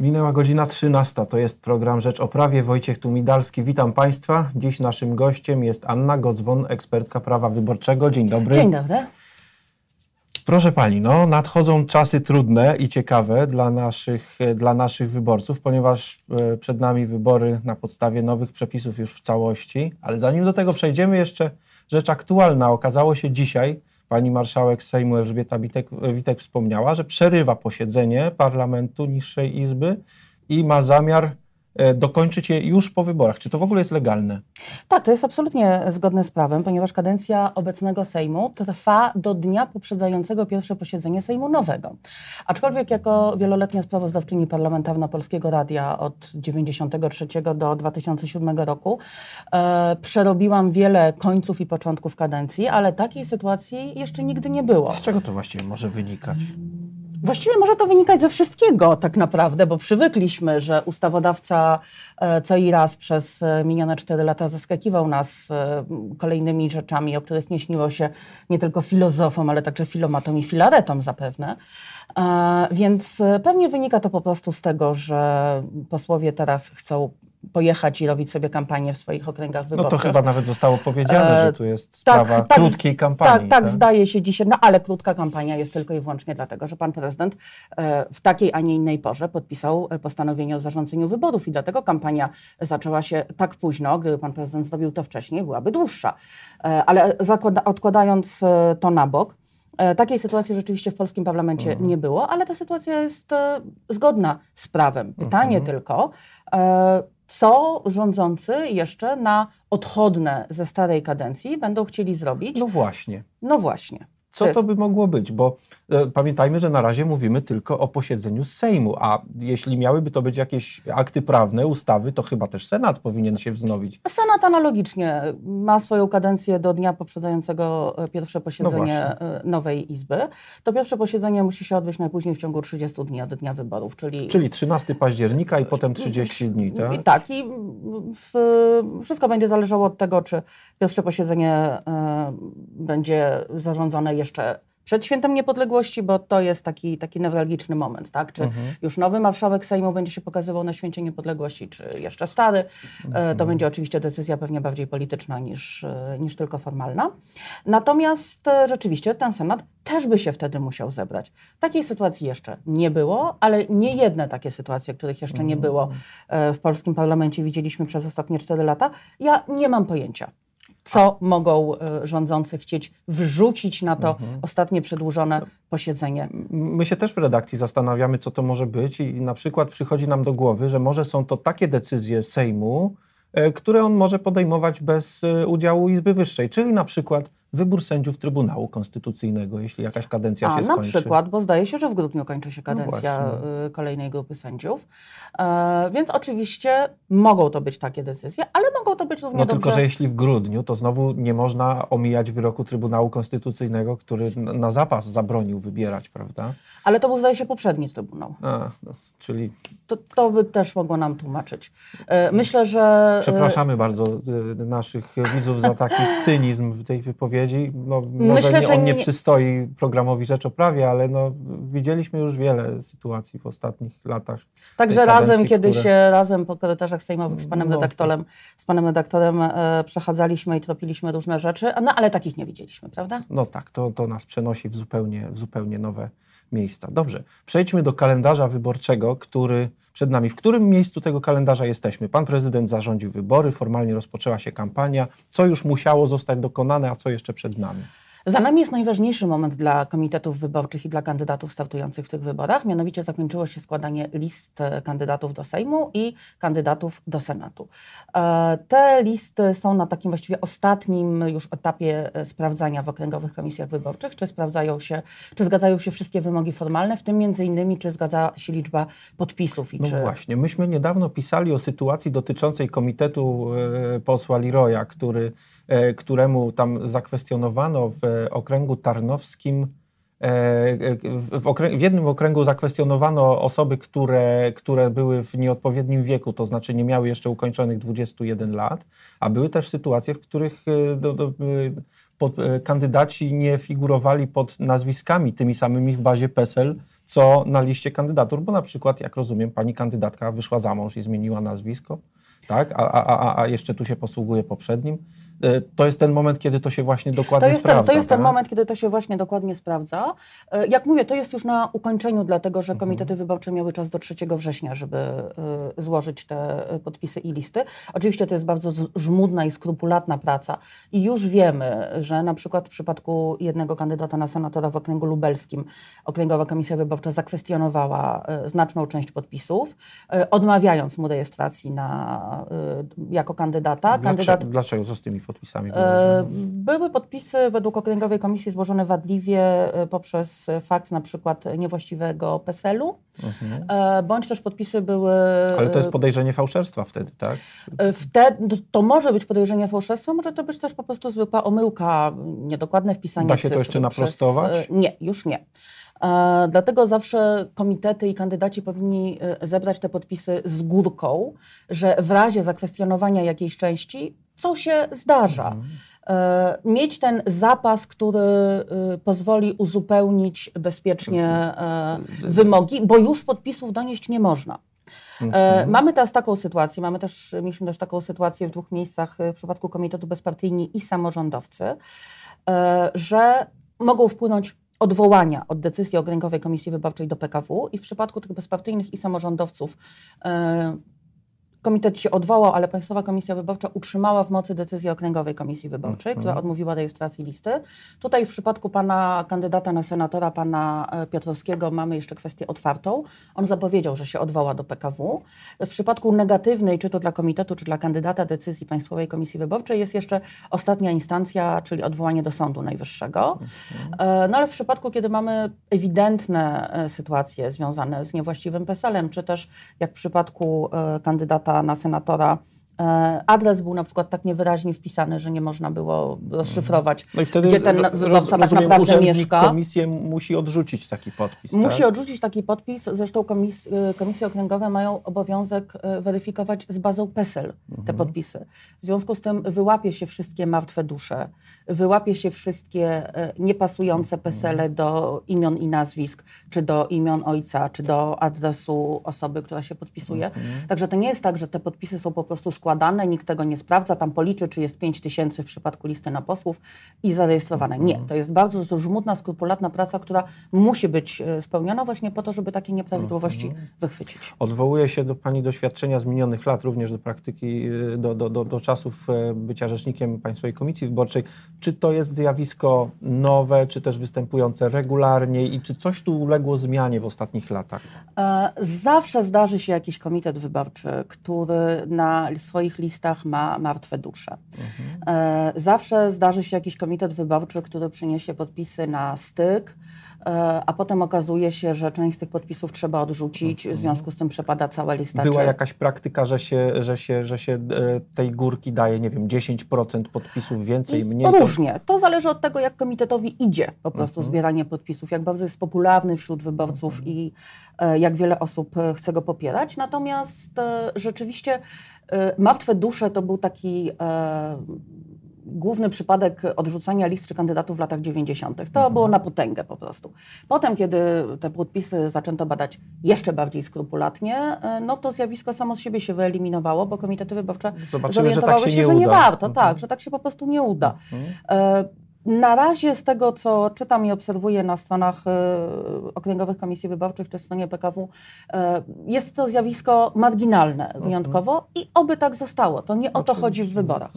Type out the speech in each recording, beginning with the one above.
Minęła godzina 13. To jest program Rzecz o Prawie. Wojciech Tumidalski. Witam Państwa. Dziś naszym gościem jest Anna Gocwon, ekspertka prawa wyborczego. Dzień dobry. Dzień dobry. Proszę Pani, no, nadchodzą czasy trudne i ciekawe dla naszych, dla naszych wyborców, ponieważ e, przed nami wybory na podstawie nowych przepisów już w całości. Ale zanim do tego przejdziemy, jeszcze rzecz aktualna. Okazało się dzisiaj, pani marszałek Sejmu Elżbieta Witek, Witek wspomniała, że przerywa posiedzenie Parlamentu Niższej Izby i ma zamiar dokończyć je już po wyborach. Czy to w ogóle jest legalne? Tak, to jest absolutnie zgodne z prawem, ponieważ kadencja obecnego Sejmu trwa do dnia poprzedzającego pierwsze posiedzenie Sejmu nowego. Aczkolwiek jako wieloletnia sprawozdawczyni parlamentarna Polskiego Radia od 1993 do 2007 roku e, przerobiłam wiele końców i początków kadencji, ale takiej sytuacji jeszcze nigdy nie było. Z czego to właściwie może wynikać? Właściwie może to wynikać ze wszystkiego tak naprawdę, bo przywykliśmy, że ustawodawca e, co i raz przez e, minione cztery lata zaskakiwał nas e, kolejnymi rzeczami, o których nie śniło się nie tylko filozofom, ale także filomatom i filaretom zapewne. Więc pewnie wynika to po prostu z tego, że posłowie teraz chcą pojechać i robić sobie kampanię w swoich okręgach wyborczych. No to chyba nawet zostało powiedziane, że tu jest sprawa tak, tak krótkiej kampanii. Tak, tak, tak, zdaje się dzisiaj, no ale krótka kampania jest tylko i wyłącznie dlatego, że pan prezydent w takiej, a nie innej porze podpisał postanowienie o zarządzeniu wyborów i dlatego kampania zaczęła się tak późno, gdyby pan prezydent zrobił to wcześniej, byłaby dłuższa. Ale odkładając to na bok, Takiej sytuacji rzeczywiście w polskim parlamencie mhm. nie było, ale ta sytuacja jest zgodna z prawem. Pytanie mhm. tylko, co rządzący jeszcze na odchodne ze starej kadencji będą chcieli zrobić. No właśnie. No właśnie. Co to, by mogło być? Bo e, pamiętajmy, że na razie mówimy tylko o posiedzeniu Sejmu, a jeśli miałyby to być jakieś akty prawne, ustawy, to chyba też Senat powinien się wznowić. Senat analogicznie ma swoją kadencję do dnia poprzedzającego e, pierwsze posiedzenie no nowej Izby. To pierwsze posiedzenie musi się odbyć najpóźniej w ciągu 30 dni od dnia wyborów, czyli... Czyli 13 października i potem 30 dni, tak? I tak i w, wszystko będzie zależało od tego, czy pierwsze posiedzenie y, będzie zarządzone jeszcze przed świętem niepodległości, bo to jest taki, taki newralgiczny moment, tak? Czy mhm. już nowy marszałek Sejmu będzie się pokazywał na święcie niepodległości, czy jeszcze stary. Mhm. To będzie oczywiście decyzja pewnie bardziej polityczna niż, e, niż tylko formalna. Natomiast e, rzeczywiście ten Senat też by się wtedy musiał zebrać. Takiej sytuacji jeszcze nie było, ale nie jedne takie sytuacje, których jeszcze nie było w polskim parlamencie widzieliśmy przez ostatnie cztery lata. Ja nie mam pojęcia co mogą e, rządzący chcieć wrzucić na to mhm. ostatnie przedłużone posiedzenie. My się też w redakcji zastanawiamy, co to może być i na przykład przychodzi nam do głowy, że może są to takie decyzje Sejmu, e, które on może podejmować bez e, udziału Izby Wyższej, czyli na przykład wybór sędziów Trybunału Konstytucyjnego, jeśli jakaś kadencja A, się skończy. Na przykład, bo zdaje się, że w grudniu kończy się no kadencja no kolejnej grupy sędziów. E, więc oczywiście mogą to być takie decyzje, ale mogą to być równie No dobrze... tylko, że jeśli w grudniu, to znowu nie można omijać wyroku Trybunału Konstytucyjnego, który na zapas zabronił wybierać, prawda? Ale to był, zdaje się, poprzedni Trybunał. A, no, czyli... To, to by też mogło nam tłumaczyć. E, myślę, że... E, Przepraszamy bardzo naszych widzów za taki cynizm w tej wypowiedzi, wypowiedzi. No, może Myślę, nie, on nie, nie przystoi programowi Rzecz o Prawie, ale no, widzieliśmy już wiele sytuacji w ostatnich latach. Także razem, kiedy które... się razem po korytarzach sejmowych z panem no, redaktorem, z panem redaktorem e, przechadzaliśmy i tropiliśmy różne rzeczy, no ale takich nie widzieliśmy, prawda? No tak, to, to nas przenosi w zupełnie, w zupełnie nowe miejsca. Dobrze, przejdźmy do kalendarza wyborczego, który przed nami. W którym miejscu tego kalendarza jesteśmy? Pan prezydent zarządził wybory, formalnie rozpoczęła się kampania. Co już musiało zostać dokonane, a co jeszcze przed nami? Za nami jest najważniejszy moment dla komitetów wyborczych i dla kandydatów startujących w tych wyborach. Mianowicie zakończyło się składanie list e, kandydatów do Sejmu i kandydatów do Senatu. E, te listy są na takim właściwie ostatnim już etapie e, sprawdzania w okręgowych komisjach wyborczych, czy sprawdzają się, czy zgadzają się wszystkie wymogi formalne, w tym między innymi, czy zgadza się liczba podpisów. I no czy... właśnie, myśmy niedawno pisali o sytuacji dotyczącej komitetu posła Leroya, który któremu tam zakwestionowano w okręgu tarnowskim, e, w, okręg, w, jednym okręgu zakwestionowano osoby, które, które były w nieodpowiednim wieku, to znaczy nie miały jeszcze ukończonych 21 lat, a były też sytuacje, w których e, do, do, pod, kandydaci nie figurowali pod nazwiskami tymi samymi w bazie PESEL, co na liście kandydatur, bo na przykład, jak rozumiem, pani kandydatka wyszła za mąż i zmieniła nazwisko, tak? A, a, a, a jeszcze tu się posługuje poprzednim. E, to jest ten moment, kiedy to się właśnie dokładnie to jest sprawdza. Ten, to jest tak? ten moment, kiedy to się właśnie dokładnie sprawdza. E, jak mówię, to jest już na ukończeniu, dlatego że komitety wyborcze miały czas do 3 września, żeby e, złożyć te podpisy i listy. Oczywiście to jest bardzo żmudna i skrupulatna praca i już wiemy, że na przykład w przypadku jednego kandydata na senatora w okręgu lubelskim Okręgowa Komisja Wyborcza zakwestionowała znaczną część podpisów, odmawiając mu rejestracji na, jako kandydata. Dlaczego, Kandydat, dlaczego? Co z tymi podpisami? E, były podpisy według Okręgowej Komisji złożone wadliwie e, poprzez fakt na przykład niewłaściwego PESEL-u, mhm. E, bądź też podpisy były... Ale to jest podejrzenie fałszerstwa wtedy, tak? Wtedy, to może być podejrzenie fałszerstwa, może to być też po prostu zwykła omyłka, niedokładne wpisanie Da się to jeszcze naprostować? Przez, nie, już nie. Dlatego zawsze komitety i kandydaci powinni zebrać te podpisy z górką, że w razie zakwestionowania jakiejś części co się zdarza. Mhm. E, mieć ten zapas, który y, pozwoli uzupełnić bezpiecznie e, wymogi, bo już podpisów donieść nie można. E, mhm. Mamy teraz taką sytuację, mamy też, mieliśmy też taką sytuację w dwóch miejscach w przypadku Komitetu Bezpartyjni i samorządowcy, że mogą wpłynąć odwołania od decyzji Okręgowej Komisji Wyborczej do PKW i w przypadku tych bezpartyjnych i samorządowców Komitet się odwołał, ale Państwowa Komisja Wyborcza utrzymała w mocy decyzję Okręgowej Komisji Wyborczej, która mhm. odmówiła rejestracji listy. Tutaj w przypadku pana kandydata na senatora, pana e, Piotrowskiego, mamy jeszcze kwestię otwartą. On zapowiedział, że się odwoła do PKW. W przypadku negatywnej, czy to dla komitetu, czy dla kandydata decyzji Państwowej Komisji Wyborczej jest jeszcze ostatnia instancja, czyli odwołanie do Sądu Najwyższego. Mhm. E, no ale w przypadku, kiedy mamy ewidentne e, sytuacje związane z niewłaściwym PESEL-em, czy też jak w przypadku kandydata kandydata na senatora adres był na przykład tak niewyraźnie wpisany, że nie można było rozszyfrować, no gdzie ten wyborca tak naprawdę mieszka. Komisję musi odrzucić taki podpis. Musi tak? odrzucić taki podpis. Zresztą komis e, komisje okręgowe mają obowiązek e, weryfikować z bazą PESEL mhm. te podpisy. W związku z tym wyłapie się wszystkie martwe dusze, wyłapie się wszystkie niepasujące mhm. PESELe do imion i nazwisk, czy do imion ojca, czy do adresu osoby, która się podpisuje. Mhm. Także to nie jest tak, że te podpisy są po prostu składane, nikt tego nie sprawdza, tam policzy, czy jest 5 tysięcy w przypadku listy na posłów i zarejestrowane. Nie, to jest bardzo żmudna, skrupulatna praca, która musi być e, spełniona właśnie po to, żeby takie nieprawidłowości mhm. wychwycić. Odwołuję się do Pani doświadczenia z minionych lat, również do praktyki, e, do, do, do, do czasów e, bycia rzecznikiem Państwowej Komisji Wyborczej. Czy to jest zjawisko nowe, czy też występujące regularnie i czy coś tu uległo zmianie w ostatnich latach? Zawsze zdarzy się jakiś komitet wyborczy, który na swoich listach ma martwe dusze. Mhm. E, zawsze zdarzy się jakiś komitet wyborczy, który przyniesie podpisy na styk, a potem okazuje się, że część z tych podpisów trzeba odrzucić, w mhm. związku z tym przepada cała lista. Była czy... jakaś praktyka, że się, że się, że się e, tej górki daje, nie wiem, 10% podpisów więcej, I mniej? Różnie. To zależy od tego, jak komitetowi idzie po prostu mhm. zbieranie podpisów, jak bardzo jest popularny wśród wyborców mhm. i jak wiele osób chce go popierać. Natomiast rzeczywiście Martwe dusze to był taki e, główny przypadek odrzucania list czy kandydatów w latach 90. To mhm. było na potęgę po prostu. Potem, kiedy te podpisy zaczęto badać jeszcze bardziej skrupulatnie, e, no to zjawisko samo z siebie się wyeliminowało, bo komitety wyborcze Zobaczymy, że, tak się, się, że nie warto, mhm. tak, że tak się po prostu nie uda. Mhm. E, na razie z tego, co czytam i obserwuję na stronach y, okręgowych komisji wyborczych czy stronie PKW, jest to zjawisko marginalne mhm. wyjątkowo i oby tak zostało. To nie o to chodzi w wyborach.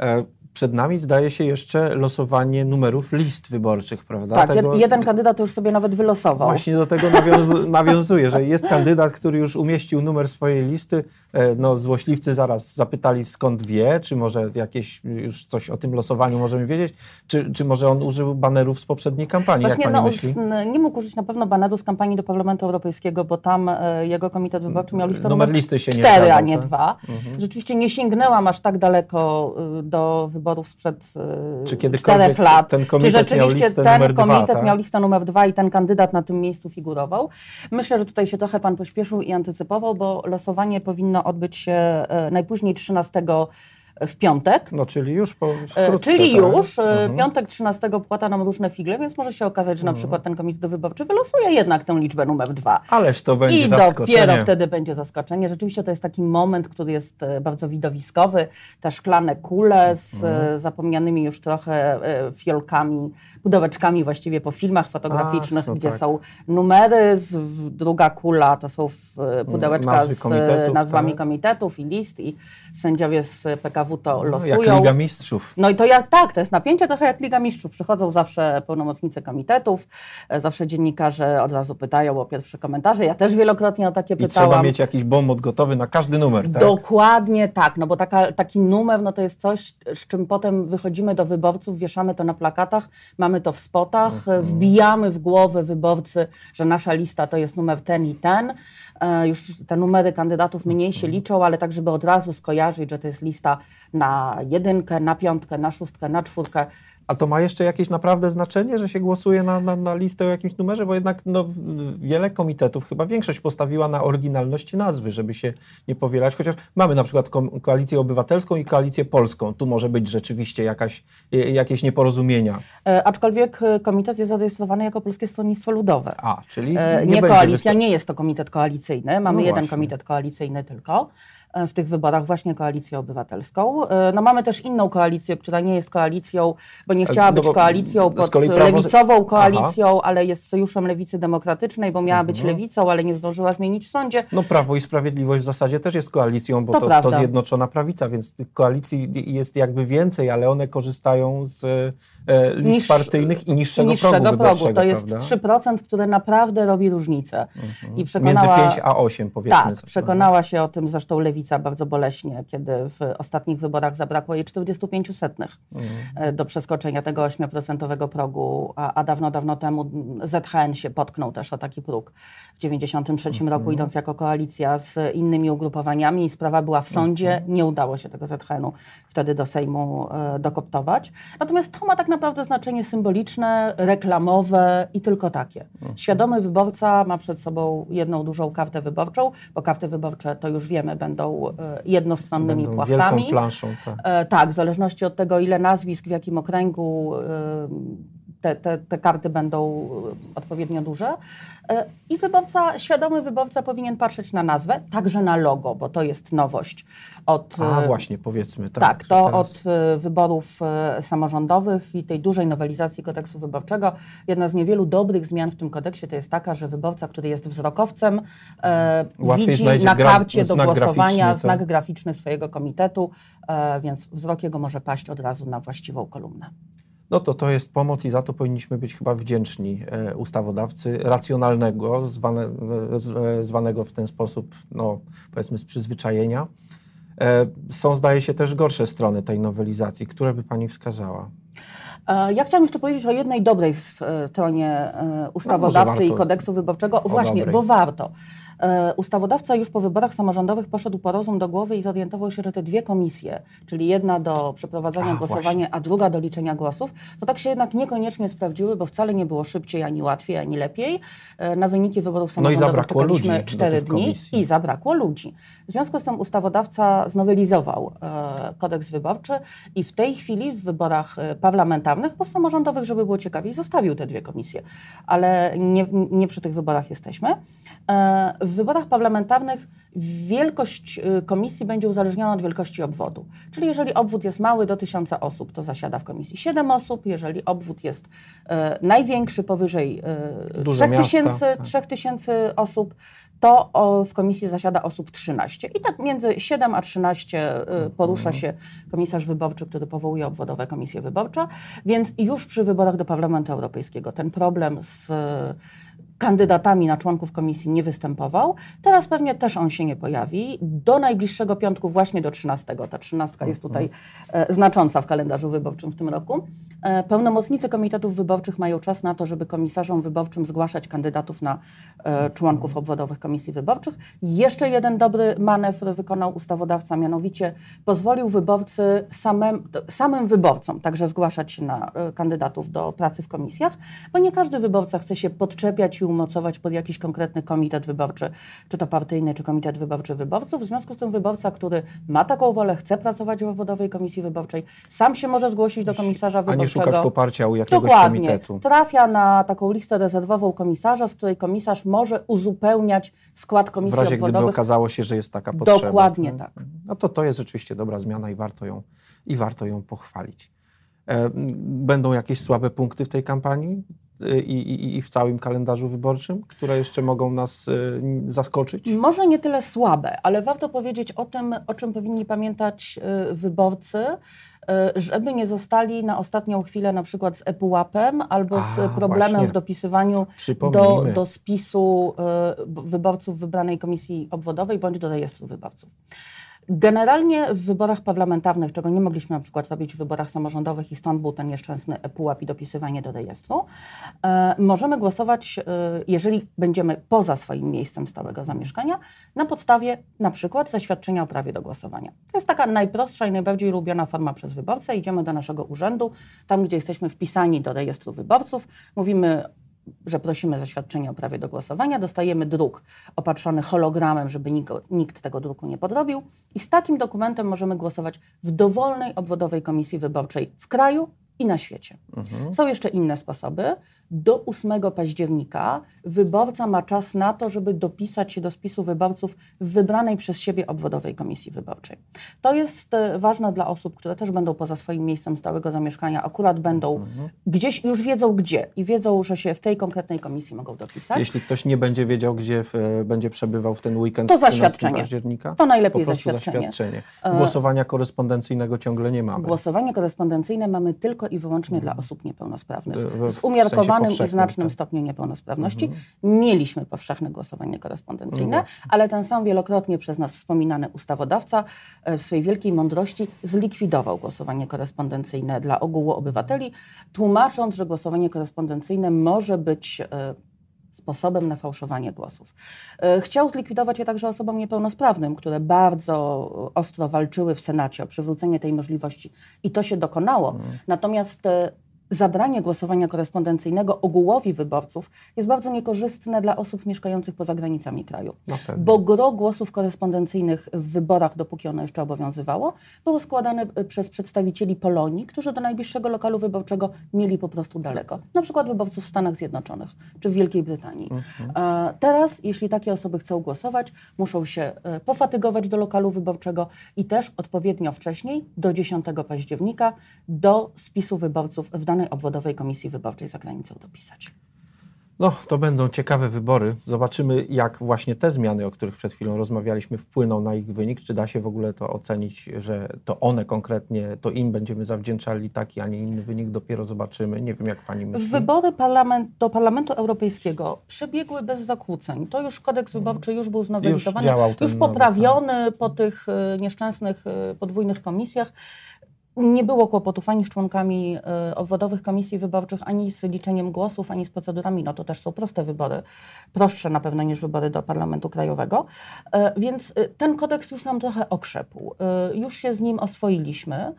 Mhm. Przed nami zdaje się jeszcze losowanie numerów list wyborczych, prawda? Tak, tego... jeden kandydat już sobie nawet wylosował. Właśnie do tego nawiązu nawiązuję, że jest kandydat, który już umieścił numer swojej listy. E, no, złośliwcy zaraz zapytali skąd wie, czy może jakieś już coś o tym losowaniu możemy wiedzieć, czy, czy może on użył banerów z poprzedniej kampanii, Właśnie, jak pani no, myśli? Nie mógł użyć na pewno baneru z kampanii do Parlamentu Europejskiego, bo tam e, jego komitet wyborczy miał listę numer, numer listy się 4, nie zgadzał, a nie tak? 2. Mhm. Rzeczywiście nie sięgnęłam aż tak daleko y, do wyborów sprzed y, Czy czterech lat. Ten komitet Czy rzeczywiście miał ten komitet dwa, tak? miał listę numer dwa i ten kandydat na tym miejscu figurował? Myślę, że tutaj się trochę pan pośpieszył i antycypował, bo losowanie powinno odbyć się e, najpóźniej 13 w piątek. No, czyli już po E, wkrótce, Czyli tak? już, e, Mhm. piątek 13 płata nam różne figle, więc może się okazać, że na przykład ten komitet wyborczy wylosuje jednak tę liczbę numer dwa. Ależ to będzie I zaskoczenie. dopiero wtedy będzie zaskoczenie. Rzeczywiście to jest taki moment, który jest e, bardzo widowiskowy. Te szklane kule z Mhm. zapomnianymi już trochę fiolkami, pudełeczkami właściwie po filmach fotograficznych, Ach, no gdzie tak. są numery, z, druga kula to są e, pudełeczka nazwy z komitetów, nazwami tak. komitetów i list i sędziowie z PKW to No, losują. jak Liga Mistrzów. No i to jak tak, to jest napięcie trochę jak Liga Mistrzów. Przychodzą zawsze pełnomocnicy komitetów, e, zawsze dziennikarze od razu pytają o pierwsze komentarze. Ja też wielokrotnie o takie I pytałam. trzeba mieć jakiś bomb gotowy na każdy numer, tak? Dokładnie tak, no bo taka, taki numer no to jest coś, z czym potem wychodzimy do wyborców, wieszamy to na plakatach, mamy to w spotach, Mhm. wbijamy w głowę wyborcy, że nasza lista to jest numer ten i ten. E, Już te numery kandydatów mniej się liczą, ale tak, żeby od razu skojarzyć, że to jest lista na jedynkę, na piątkę, na szóstkę, na czwórkę. A to ma jeszcze jakieś naprawdę znaczenie, że się głosuje na, na, na listę o jakimś numerze? Bo jednak no, wiele komitetów, chyba większość postawiła na oryginalności nazwy, żeby się nie powielać. Chociaż mamy na przykład ko- koalicję obywatelską i koalicję polską. Tu może być rzeczywiście jakaś, e, jakieś nieporozumienia. E, Aczkolwiek e, komitet jest zarejestrowany jako Polskie Stronnictwo Ludowe. A, czyli E, nie, Nie, będzie koalicja, nie jest to komitet koalicyjny. Mamy No jeden komitet koalicyjny tylko e, w tych wyborach, właśnie koalicję obywatelską. E, No mamy też inną koalicję, która nie jest koalicją, bo nie Ale- chciała no być koalicją pod prawo- lewicową koalicją, ale jest sojuszem lewicy demokratycznej, bo miała Mhm. być lewicą, ale nie zdążyła zmienić w sądzie. No Prawo i Sprawiedliwość w zasadzie też jest koalicją, bo To to, to. Zjednoczona Prawica, więc koalicji jest jakby więcej, ale one korzystają z e, Niż- partyjnych i niższego, niższego progu progu. To jest prawda? 3%, które naprawdę robi różnicę. I Między przekonała... 5 a 8 powiedzmy. Tak, sobie. przekonała się o tym zresztą Lewica bardzo boleśnie, kiedy w ostatnich wyborach zabrakło jej 45 setnych e, do przeskoczenia tego 8% progu, a, a dawno, dawno temu ZHN się potknął też o taki próg w 93 roku, idąc jako koalicja z innymi ugrupowaniami i sprawa była w sądzie, nie udało się tego ZHN-u wtedy do Sejmu e, dokoptować. Natomiast to ma tak naprawdę znaczenie symboliczne, reklamowe i tylko takie. Świadomy wyborca ma przed sobą jedną dużą kartę wyborczą, bo karty wyborcze, to już wiemy, będą e, jednostronnymi Będą płachtami. wielką planszą. Tak. E, tak, w zależności od tego, ile nazwisk, w jakim okręgu e, te, te, te karty będą e, odpowiednio duże. E, I wyborca, świadomy wyborca powinien patrzeć na nazwę, także na logo, bo to jest nowość. Od, A e, właśnie, powiedzmy. Tak, tak, to teraz- od wyborów samorządowych i tej dużej nowelizacji kodeksu wyborczego. Jedna z niewielu dobrych zmian w tym kodeksie to jest taka, że wyborca, który jest wzrokowcem, e, Łatwiej widzi na karcie do głosowania graficzny, znak graficzny swojego komitetu, więc wzrok jego może paść od razu na właściwą kolumnę. No to to jest pomoc i za to powinniśmy być chyba wdzięczni e, ustawodawcy racjonalnego, zwane, e, e, zwanego w ten sposób, no powiedzmy z przyzwyczajenia. Są zdaje się też gorsze strony tej nowelizacji, które by Pani wskazała? Ja chciałam jeszcze powiedzieć o jednej dobrej stronie e, ustawodawcy i warto kodeksu wyborczego. Właśnie, dobrej. bo warto. E, Ustawodawca już po wyborach samorządowych poszedł po rozum do głowy i zorientował się, że te dwie komisje, czyli jedna do przeprowadzania A, głosowania, właśnie. a druga do liczenia głosów, to tak się jednak niekoniecznie sprawdziły, bo wcale nie było szybciej, ani łatwiej, ani lepiej. E, Na wyniki wyborów No i samorządowych zabrakło ludzi do cztery tych dni komisji. i zabrakło ludzi. W związku z tym ustawodawca znowelizował e, kodeks wyborczy i w tej chwili w wyborach e, parlamentarnych, bo w samorządowych, żeby było ciekawiej, zostawił te dwie komisje. Ale nie, nie przy tych wyborach jesteśmy. E, w wyborach parlamentarnych wielkość e, komisji będzie uzależniona od wielkości obwodu. Czyli jeżeli obwód jest mały, do tysiąca osób, to zasiada w komisji 7 osób. Jeżeli obwód jest e, największy, powyżej e, Duże 3000 miasta, tak. 3000 osób, to o, w komisji zasiada osób 13. I tak między 7 a 13 y, Mhm. porusza się komisarz wyborczy, który powołuje obwodowe komisje wyborcze, więc już przy wyborach do Parlamentu Europejskiego ten problem z y, kandydatami na członków komisji nie występował. Teraz pewnie też on się nie pojawi. Do najbliższego piątku, właśnie do 13. Ta 13 jest tutaj e, znacząca w kalendarzu wyborczym w tym roku. E, pełnomocnicy komitetów wyborczych mają czas na to, żeby komisarzom wyborczym zgłaszać kandydatów na e, członków obwodowych komisji wyborczych. Jeszcze jeden dobry manewr wykonał ustawodawca, mianowicie pozwolił wyborcy samym, samym wyborcom także zgłaszać się na e, kandydatów do pracy w komisjach, bo nie każdy wyborca chce się podczepiać i umocować pod jakiś konkretny komitet wyborczy, czy to partyjny, czy komitet wyborczy wyborców. W związku z tym wyborca, który ma taką wolę, chce pracować w obwodowej komisji wyborczej, sam się może zgłosić do komisarza A wyborczego. nie szukać poparcia u jakiegoś Dokładnie. komitetu. Trafia na taką listę rezerwową komisarza, z której komisarz może uzupełniać skład W komisji razie gdyby obwodowych. okazało się, że jest taka potrzeba. Dokładnie tak. No to to jest rzeczywiście dobra zmiana i warto ją, i warto ją pochwalić. E, Będą jakieś słabe punkty w tej kampanii i, i, i w całym kalendarzu wyborczym, które jeszcze mogą nas y, zaskoczyć? Może nie tyle słabe, ale warto powiedzieć o tym, o czym powinni pamiętać y, wyborcy, y, żeby nie zostali na ostatnią chwilę na przykład z ePUAP-em albo A, z problemem właśnie. w dopisywaniu do, do spisu wyborców wybranej komisji obwodowej bądź do rejestru wyborców. Generalnie w wyborach parlamentarnych, czego nie mogliśmy na przykład robić w wyborach samorządowych i stąd był ten nieszczęsny ePUAP i dopisywanie do rejestru, e, możemy głosować, e, jeżeli będziemy poza swoim miejscem stałego zamieszkania, na podstawie na przykład zaświadczenia o prawie do głosowania. To jest taka najprostsza i najbardziej lubiana forma przez wyborcę. Idziemy do naszego urzędu, tam gdzie jesteśmy wpisani do rejestru wyborców, mówimy że prosimy zaświadczenie o prawie do głosowania, dostajemy druk opatrzony hologramem, żeby nikt, nikt tego druku nie podrobił i z takim dokumentem możemy głosować w dowolnej obwodowej komisji wyborczej w kraju i na świecie. Są jeszcze inne sposoby. Do 8 października wyborca ma czas na to, żeby dopisać się do spisu wyborców w wybranej przez siebie obwodowej komisji wyborczej. To jest e, ważne dla osób, które też będą poza swoim miejscem stałego zamieszkania, akurat będą gdzieś, już wiedzą gdzie i wiedzą, że się w tej konkretnej komisji mogą dopisać. Jeśli ktoś nie będzie wiedział, gdzie e, będzie przebywał w ten weekend To 13 zaświadczenie. października, To najlepiej prostu zaświadczenie. E, zaświadczenie. Głosowania korespondencyjnego ciągle nie mamy. Głosowanie korespondencyjne mamy tylko i wyłącznie dla osób niepełnosprawnych. W- w- w Z umiarkowanym sensie i znacznym tak. stopniu niepełnosprawności. Mieliśmy powszechne głosowanie korespondencyjne, No ale ten sam wielokrotnie przez nas wspominany ustawodawca e, w swojej wielkiej mądrości zlikwidował głosowanie korespondencyjne dla ogółu obywateli, tłumacząc, że głosowanie korespondencyjne może być e, sposobem na fałszowanie głosów. E, Chciał zlikwidować je także osobom niepełnosprawnym, które bardzo ostro walczyły w Senacie o przywrócenie tej możliwości i to się dokonało. Natomiast e, zabranie głosowania korespondencyjnego ogółowi wyborców jest bardzo niekorzystne dla osób mieszkających poza granicami kraju. Na pewno. Bo gro głosów korespondencyjnych w wyborach, dopóki ono jeszcze obowiązywało, było składane e, przez przedstawicieli Polonii, którzy do najbliższego lokalu wyborczego mieli po prostu daleko. Na przykład wyborców w Stanach Zjednoczonych czy w Wielkiej Brytanii. E, Teraz, jeśli takie osoby chcą głosować, muszą się e, pofatygować do lokalu wyborczego i też odpowiednio wcześniej, do 10 października, do spisu wyborców w obwodowej komisji wyborczej za granicą dopisać. No, to będą ciekawe wybory. Zobaczymy, jak właśnie te zmiany, o których przed chwilą rozmawialiśmy, wpłyną na ich wynik. Czy da się w ogóle to ocenić, że to one konkretnie, to im będziemy zawdzięczali taki, a nie inny wynik. Dopiero zobaczymy. Nie wiem, jak pani myśli. Wybory parlament, do Parlamentu Europejskiego przebiegły bez zakłóceń. To już kodeks wyborczy już był znowelizowany, Już już, ten nowy, poprawiony po tych e, nieszczęsnych e, podwójnych komisjach. Nie było kłopotów ani z członkami e, obwodowych komisji wyborczych, ani z liczeniem głosów, ani z procedurami. No to też są proste wybory, prostsze na pewno niż wybory do Parlamentu Krajowego. E, Więc e, ten kodeks już nam trochę okrzepł. Już się z nim oswoiliśmy.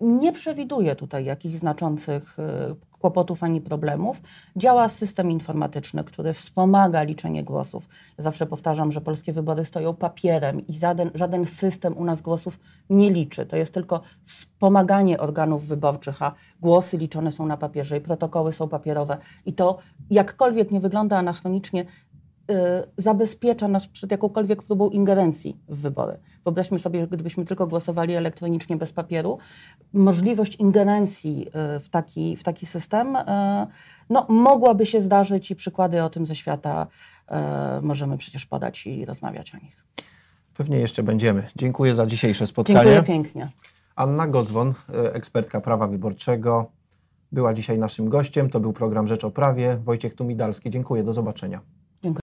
Nie przewiduje tutaj jakichś znaczących kłopotów ani problemów. Działa system informatyczny, który wspomaga liczenie głosów. Ja zawsze powtarzam, że polskie wybory stoją papierem i żaden, żaden system u nas głosów nie liczy. To jest tylko wspomaganie organów wyborczych, a głosy liczone są na papierze i protokoły są papierowe. I to jakkolwiek nie wygląda anachronicznie, zabezpiecza nas przed jakąkolwiek próbą ingerencji w wybory. Wyobraźmy sobie, gdybyśmy tylko głosowali elektronicznie bez papieru, możliwość ingerencji y, w taki, w taki system y, no, mogłaby się zdarzyć i przykłady o tym ze świata y, możemy przecież podać i rozmawiać o nich. Pewnie jeszcze będziemy. Dziękuję za dzisiejsze spotkanie. Dziękuję pięknie. Anna Gozwon, e, ekspertka prawa wyborczego, była dzisiaj naszym gościem. To był program Rzecz o Prawie. Wojciech Tumidalski. Dziękuję. Do zobaczenia.